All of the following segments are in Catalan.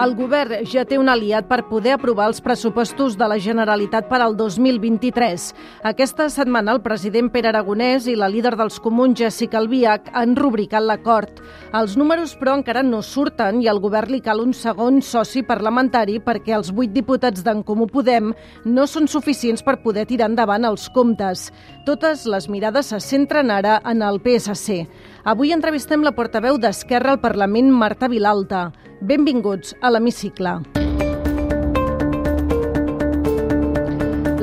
El govern ja té un aliat per poder aprovar els pressupostos de la Generalitat per al 2023. Aquesta setmana el president Pere Aragonès i la líder dels comuns Jessica Albiach han rubricat l'acord. Els números, però, encara no surten i al govern li cal un segon soci parlamentari perquè els vuit diputats d'en Comú Podem no són suficients per poder tirar endavant els comptes. Totes les mirades se centren ara en el PSC. Avui entrevistem la portaveu d'Esquerra al Parlament, Marta Vilalta. Benvinguts a l'Hemicicle.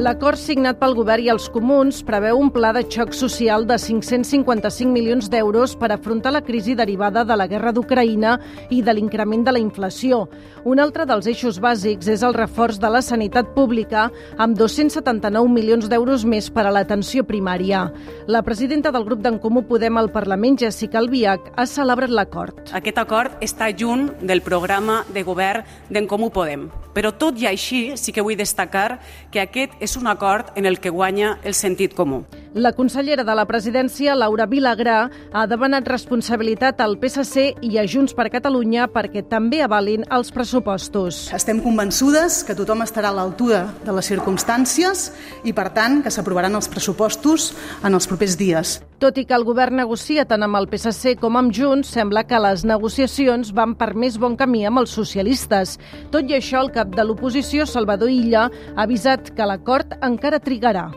L'acord signat pel govern i els comuns preveu un pla de xoc social de 555 milions d'euros per afrontar la crisi derivada de la guerra d'Ucraïna i de l'increment de la inflació. Un altre dels eixos bàsics és el reforç de la sanitat pública amb 279 milions d'euros més per a l'atenció primària. La presidenta del grup d'en Comú Podem al Parlament, Jessica Albiach, ha celebrat l'acord. Aquest acord està junt del programa de govern d'en Comú Podem. Però tot i així sí que vull destacar que aquest és un acord en el que guanya el sentit comú. La consellera de la presidència, Laura Vilagrà, ha demanat responsabilitat al PSC i a Junts per Catalunya perquè també avalin els pressupostos. Estem convençudes que tothom estarà a l'altura de les circumstàncies i, per tant, que s'aprovaran els pressupostos en els propers dies. Tot i que el govern negocia tant amb el PSC com amb Junts, sembla que les negociacions van per més bon camí amb els socialistes. Tot i això, el cap de l'oposició, Salvador Illa, ha avisat que l'acord encara trigarà.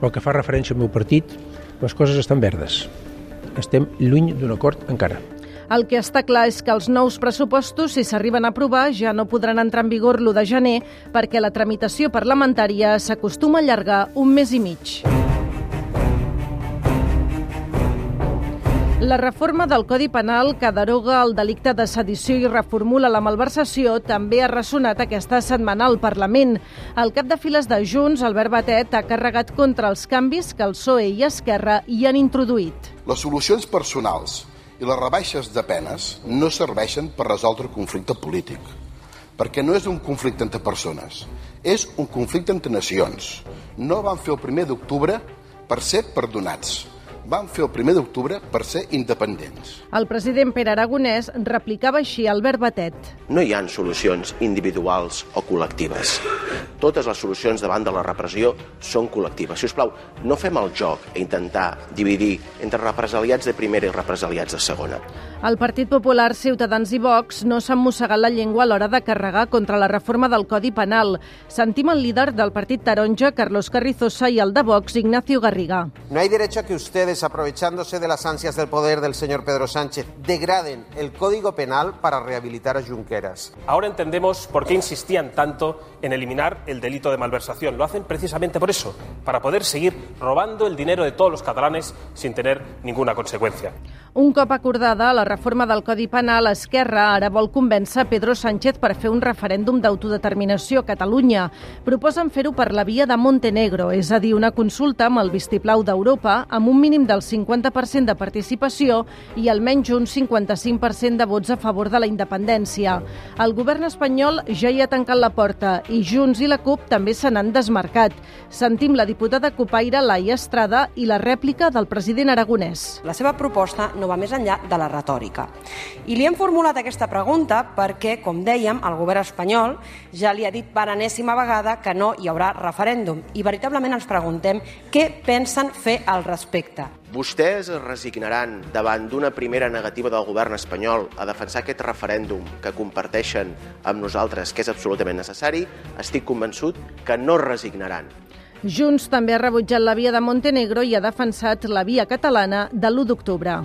Pel que fa referència al meu partit, les coses estan verdes. Estem lluny d'un acord encara. El que està clar és que els nous pressupostos, si s'arriben a aprovar, ja no podran entrar en vigor l'1 de gener perquè la tramitació parlamentària s'acostuma a allargar un mes i mig. La reforma del Codi Penal que deroga el delicte de sedició i reformula la malversació també ha ressonat aquesta setmana al Parlament. El cap de files de Junts, Albert Batet, ha carregat contra els canvis que el PSOE i Esquerra hi han introduït. Les solucions personals i les rebaixes de penes no serveixen per resoldre el conflicte polític, perquè no és un conflicte entre persones, és un conflicte entre nacions. No van fer el primer d'octubre per ser perdonats, van fer el primer d'octubre per ser independents. El president Pere Aragonès replicava així a Albert Batet. No hi han solucions individuals o col·lectives. Totes les solucions davant de la repressió són col·lectives. Si us plau, no fem el joc a intentar dividir entre represaliats de primera i represaliats de segona. El Partit Popular, Ciutadans i Vox no s'han mossegat la llengua a l'hora de carregar contra la reforma del Codi Penal. Sentim el líder del Partit Taronja, Carlos Carrizosa, i el de Vox, Ignacio Garriga. No hay derecho a que ustedes, aprovechándose de las ansias del poder del señor Pedro Sánchez, degraden el Código Penal para rehabilitar a Junqueras. Ahora entendemos por qué insistían tanto en eliminar el delito de malversación. Lo hacen precisamente por eso, para poder seguir robando el dinero de todos los catalanes sin tener ninguna consecuencia. Un cop acordada la reforma del Codi Penal, Esquerra ara vol convèncer Pedro Sánchez per fer un referèndum d'autodeterminació a Catalunya. Proposen fer-ho per la via de Montenegro, és a dir, una consulta amb el vistiplau d'Europa amb un mínim del 50% de participació i almenys un 55% de vots a favor de la independència. El govern espanyol ja hi ha tancat la porta i Junts i la CUP també se n'han desmarcat. Sentim la diputada copaire Laia Estrada i la rèplica del president aragonès. La seva proposta no va més enllà de la retòrica. I li hem formulat aquesta pregunta perquè, com dèiem, el govern espanyol ja li ha dit per enèsima vegada que no hi haurà referèndum. I veritablement ens preguntem què pensen fer al respecte. Vostès es resignaran davant d'una primera negativa del govern espanyol a defensar aquest referèndum que comparteixen amb nosaltres, que és absolutament necessari? Estic convençut que no es resignaran. Junts també ha rebutjat la via de Montenegro i ha defensat la via catalana de l'1 d'octubre.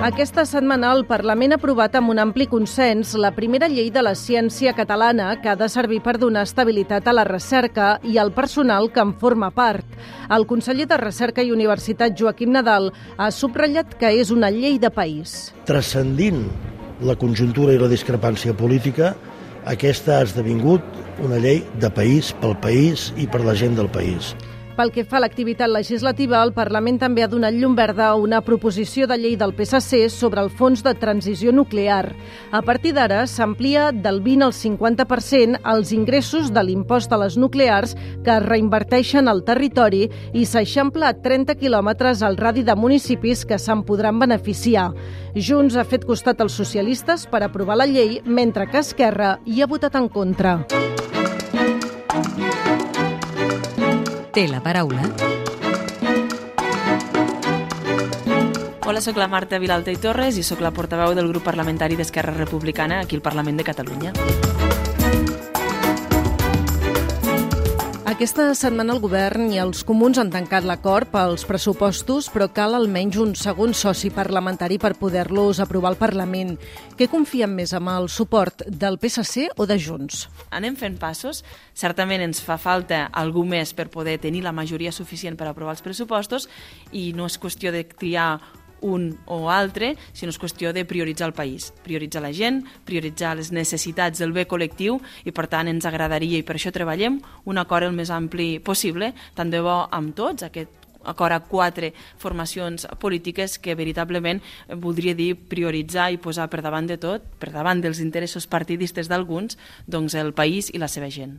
Aquesta setmana el Parlament ha aprovat amb un ampli consens la primera llei de la ciència catalana que ha de servir per donar estabilitat a la recerca i al personal que en forma part. El conseller de Recerca i Universitat, Joaquim Nadal, ha subratllat que és una llei de país. Transcendint la conjuntura i la discrepància política, aquesta ha esdevingut una llei de país, pel país i per la gent del país. Pel que fa a l'activitat legislativa, el Parlament també ha donat llum verda a una proposició de llei del PSC sobre el fons de transició nuclear. A partir d'ara s'amplia del 20 al 50% els ingressos de l'impost a les nuclears que es reinverteixen al territori i s'eixampla a 30 quilòmetres al radi de municipis que se'n podran beneficiar. Junts ha fet costat als socialistes per aprovar la llei, mentre que Esquerra hi ha votat en contra. Té la paraula. Hola, sóc la Marta Vilalta i Torres i sóc la portaveu del grup parlamentari d'Esquerra Republicana aquí al Parlament de Catalunya. Aquesta setmana el govern i els comuns han tancat l'acord pels pressupostos, però cal almenys un segon soci parlamentari per poder-los aprovar al Parlament. Què confien més, amb el suport del PSC o de Junts? Anem fent passos. Certament ens fa falta algú més per poder tenir la majoria suficient per aprovar els pressupostos i no és qüestió de triar un o altre, sinó és qüestió de prioritzar el país, prioritzar la gent, prioritzar les necessitats del bé col·lectiu i per tant ens agradaria i per això treballem un acord el més ampli possible, tant de bo amb tots, aquest acord a quatre formacions polítiques que veritablement voldria dir prioritzar i posar per davant de tot, per davant dels interessos partidistes d'alguns, doncs el país i la seva gent.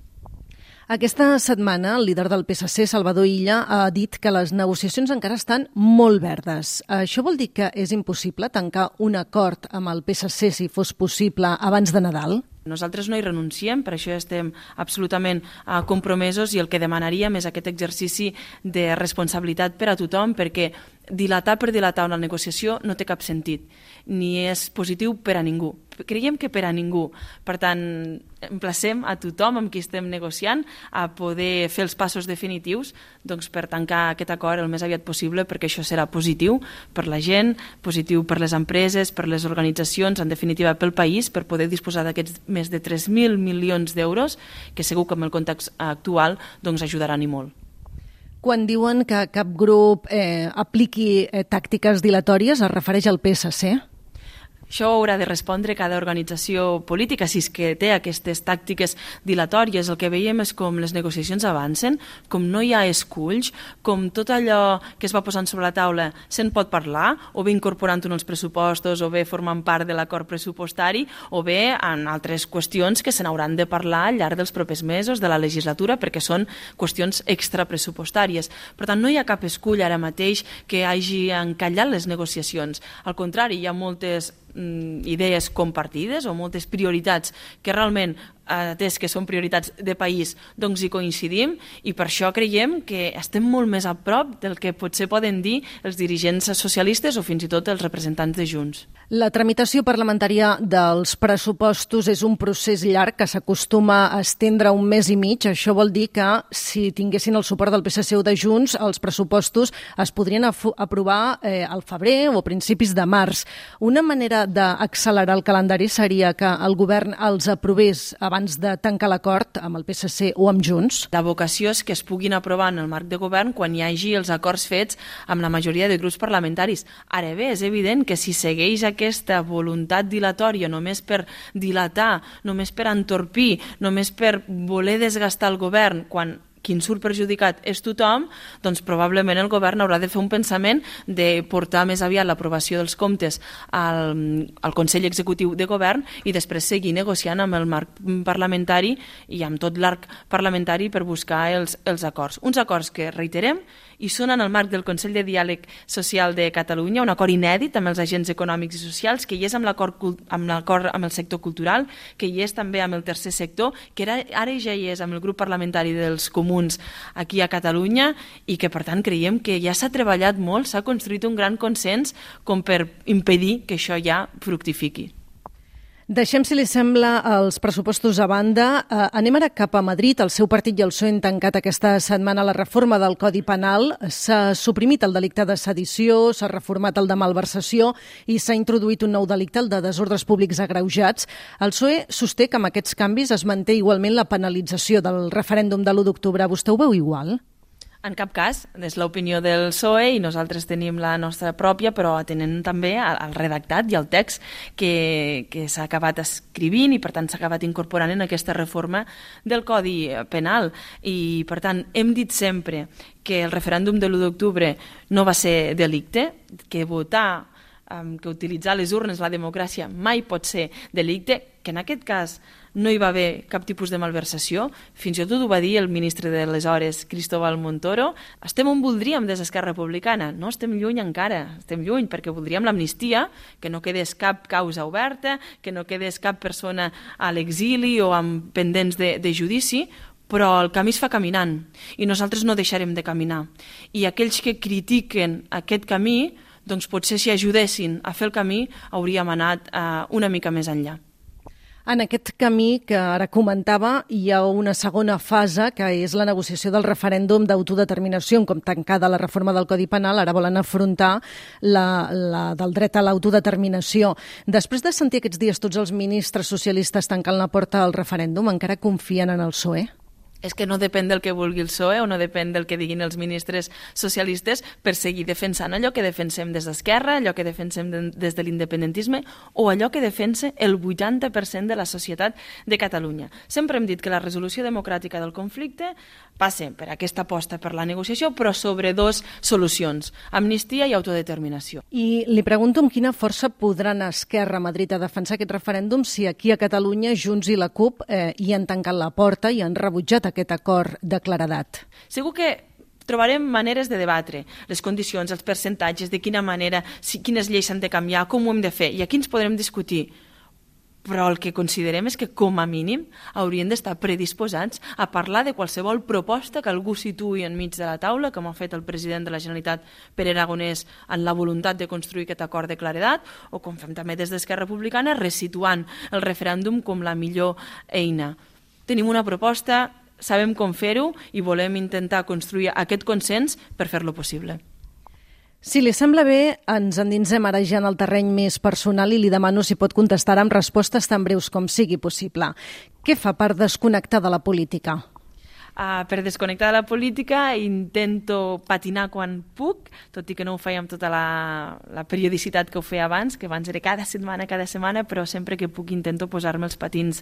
Aquesta setmana, el líder del PSC, Salvador Illa, ha dit que les negociacions encara estan molt verdes. Això vol dir que és impossible tancar un acord amb el PSC, si fos possible, abans de Nadal? Nosaltres no hi renunciem, per això estem absolutament uh, compromesos i el que demanaríem és aquest exercici de responsabilitat per a tothom, perquè dilatar per dilatar una negociació no té cap sentit, ni és positiu per a ningú. Creiem que per a ningú. Per tant, emplacem a tothom amb qui estem negociant a poder fer els passos definitius doncs, per tancar aquest acord el més aviat possible, perquè això serà positiu per la gent, positiu per les empreses, per les organitzacions, en definitiva pel país, per poder disposar d'aquests més de 3.000 milions d'euros, que segur que amb el context actual doncs, ajudaran i molt. Quan diuen que cap grup eh, apliqui eh, tàctiques dilatòries, es refereix al PSC? Això haurà de respondre cada organització política, si és que té aquestes tàctiques dilatòries. El que veiem és com les negociacions avancen, com no hi ha esculls, com tot allò que es va posant sobre la taula se'n pot parlar, o bé incorporant-ho en els pressupostos, o bé formant part de l'acord pressupostari, o bé en altres qüestions que se n'hauran de parlar al llarg dels propers mesos de la legislatura, perquè són qüestions extrapressupostàries. Per tant, no hi ha cap escull ara mateix que hagi encallat les negociacions. Al contrari, hi ha moltes idees compartides o moltes prioritats que realment atès que són prioritats de país, doncs hi coincidim i per això creiem que estem molt més a prop del que potser poden dir els dirigents socialistes o fins i tot els representants de Junts. La tramitació parlamentària dels pressupostos és un procés llarg que s'acostuma a estendre un mes i mig. Això vol dir que si tinguessin el suport del PSC o de Junts, els pressupostos es podrien aprovar eh, al febrer o a principis de març. Una manera d'accelerar el calendari seria que el govern els aprovés abans abans de tancar l'acord amb el PSC o amb Junts? La vocació és que es puguin aprovar en el marc de govern quan hi hagi els acords fets amb la majoria de grups parlamentaris. Ara bé, és evident que si segueix aquesta voluntat dilatòria només per dilatar, només per entorpir, només per voler desgastar el govern, quan qui en surt perjudicat és tothom, doncs probablement el govern haurà de fer un pensament de portar més aviat l'aprovació dels comptes al, al Consell Executiu de Govern i després seguir negociant amb el marc parlamentari i amb tot l'arc parlamentari per buscar els, els acords. Uns acords que, reiterem, i són en el marc del Consell de Diàleg Social de Catalunya, un acord inèdit amb els agents econòmics i socials, que hi és amb l'acord amb amb el sector cultural, que hi és també amb el tercer sector, que ara, ara ja hi és amb el grup parlamentari dels comuns aquí a Catalunya i que per tant creiem que ja s'ha treballat molt, s'ha construït un gran consens com per impedir que això ja fructifiqui. Deixem, si li sembla, els pressupostos a banda. Eh, anem ara cap a Madrid. El seu partit i el PSOE han tancat aquesta setmana la reforma del Codi Penal. S'ha suprimit el delicte de sedició, s'ha reformat el de malversació i s'ha introduït un nou delicte, el de desordres públics agreujats. El PSOE sosté que amb aquests canvis es manté igualment la penalització del referèndum de l'1 d'octubre. Vostè ho veu igual? En cap cas, és l'opinió del PSOE i nosaltres tenim la nostra pròpia, però tenen també el redactat i el text que, que s'ha acabat escrivint i per tant s'ha acabat incorporant en aquesta reforma del Codi Penal. I per tant hem dit sempre que el referèndum de l'1 d'octubre no va ser delicte, que votar que utilitzar les urnes, la democràcia, mai pot ser delicte, que en aquest cas no hi va haver cap tipus de malversació. Fins i tot ho va dir el ministre de les hores, Cristóbal Montoro. Estem on voldríem des d'Esquerra Republicana. No estem lluny encara, estem lluny perquè voldríem l'amnistia, que no quedés cap causa oberta, que no quedés cap persona a l'exili o amb pendents de, de judici, però el camí es fa caminant i nosaltres no deixarem de caminar. I aquells que critiquen aquest camí, doncs potser si ajudessin a fer el camí hauríem anat eh, una mica més enllà. En aquest camí que ara comentava hi ha una segona fase que és la negociació del referèndum d'autodeterminació cop tancada la reforma del Codi Penal ara volen afrontar la, la del dret a l'autodeterminació. Després de sentir aquests dies tots els ministres socialistes tancant la porta al referèndum, encara confien en el PSOE? És que no depèn del que vulgui el PSOE o no depèn del que diguin els ministres socialistes per seguir defensant allò que defensem des d'Esquerra, allò que defensem de, des de l'independentisme o allò que defensa el 80% de la societat de Catalunya. Sempre hem dit que la resolució democràtica del conflicte passa per aquesta aposta per la negociació, però sobre dos solucions, amnistia i autodeterminació. I li pregunto amb quina força podran Esquerra a Madrid a defensar aquest referèndum si aquí a Catalunya Junts i la CUP eh, hi han tancat la porta i han rebutjat aquest acord de claredat? Segur que trobarem maneres de debatre les condicions, els percentatges, de quina manera, si, quines lleis s'han de canviar, com ho hem de fer, i aquí ens podrem discutir. Però el que considerem és que, com a mínim, haurien d'estar predisposats a parlar de qualsevol proposta que algú situï enmig de la taula, com ha fet el president de la Generalitat, Pere Aragonès, en la voluntat de construir aquest acord de claredat, o com fem també des d'Esquerra Republicana, resituant el referèndum com la millor eina. Tenim una proposta, sabem com fer-ho i volem intentar construir aquest consens per fer-lo possible. Si li sembla bé, ens endinsem ara ja en el terreny més personal i li demano si pot contestar amb respostes tan breus com sigui possible. Què fa per desconnectar de la política? Uh, per desconnectar de la política intento patinar quan puc, tot i que no ho feia amb tota la, la periodicitat que ho feia abans, que abans era cada setmana, cada setmana, però sempre que puc intento posar-me els patins,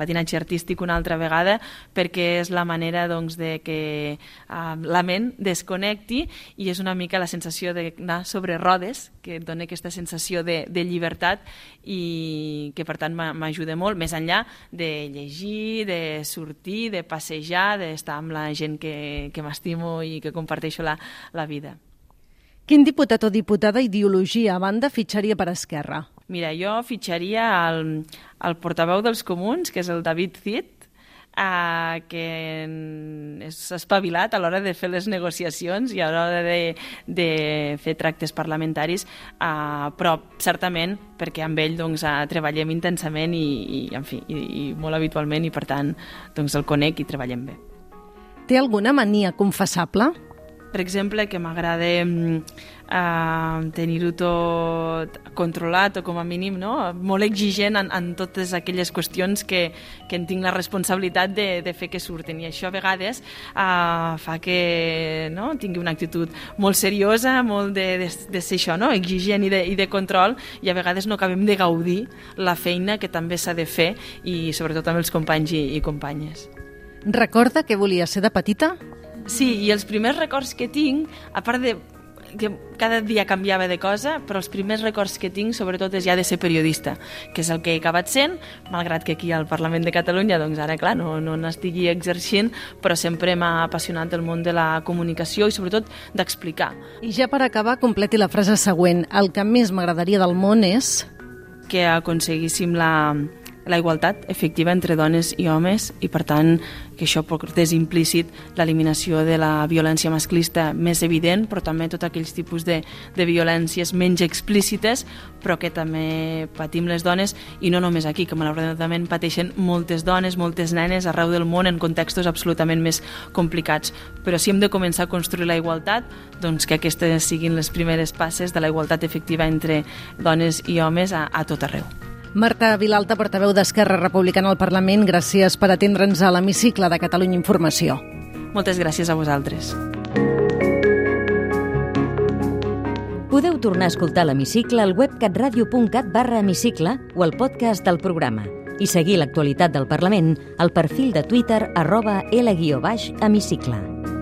patinatge artístic una altra vegada, perquè és la manera doncs, de que uh, la ment desconnecti i és una mica la sensació d'anar sobre rodes, que et dona aquesta sensació de, de llibertat i que per tant m'ajuda molt, més enllà de llegir, de sortir, de passejar, de estar amb la gent que, que m'estimo i que comparteixo la, la vida. Quin diputat o diputada ideologia a banda fitxaria per Esquerra? Mira, jo fitxaria el, el portaveu dels comuns, que és el David Cid, uh, que és espavilat a l'hora de fer les negociacions i a l'hora de, de fer tractes parlamentaris, uh, però certament perquè amb ell doncs, uh, treballem intensament i, i, en fi, i, i molt habitualment i per tant doncs, el conec i treballem bé. Té alguna mania confessable? Per exemple, que m'agrada uh, tenir-ho tot controlat o com a mínim no? molt exigent en, en totes aquelles qüestions que, que en tinc la responsabilitat de, de fer que surten i això a vegades uh, fa que no? tingui una actitud molt seriosa, molt de, de, de ser això, no? exigent i de, i de control i a vegades no acabem de gaudir la feina que també s'ha de fer i sobretot amb els companys i, i companyes. Recorda que volia ser de petita? Sí, i els primers records que tinc, a part de que cada dia canviava de cosa, però els primers records que tinc sobretot és ja de ser periodista, que és el que he acabat sent, malgrat que aquí al Parlament de Catalunya, doncs ara, clar, no, no n'estigui exercint, però sempre m'ha apassionat el món de la comunicació i sobretot d'explicar. I ja per acabar, completi la frase següent. El que més m'agradaria del món és... Que aconseguíssim la, la igualtat efectiva entre dones i homes i per tant que això portés implícit l'eliminació de la violència masclista més evident però també tots aquells tipus de, de violències menys explícites però que també patim les dones i no només aquí, que malauradament pateixen moltes dones, moltes nenes arreu del món en contextos absolutament més complicats però si hem de començar a construir la igualtat doncs que aquestes siguin les primeres passes de la igualtat efectiva entre dones i homes a, a tot arreu. Marta Vilalta, portaveu d'Esquerra Republicana al Parlament, gràcies per atendre'ns a l'hemicicle de Catalunya Informació. Moltes gràcies a vosaltres. Podeu tornar a escoltar l'hemicicle al web catradio.cat barra hemicicle o al podcast del programa i seguir l'actualitat del Parlament al perfil de Twitter arroba L-hemicicle.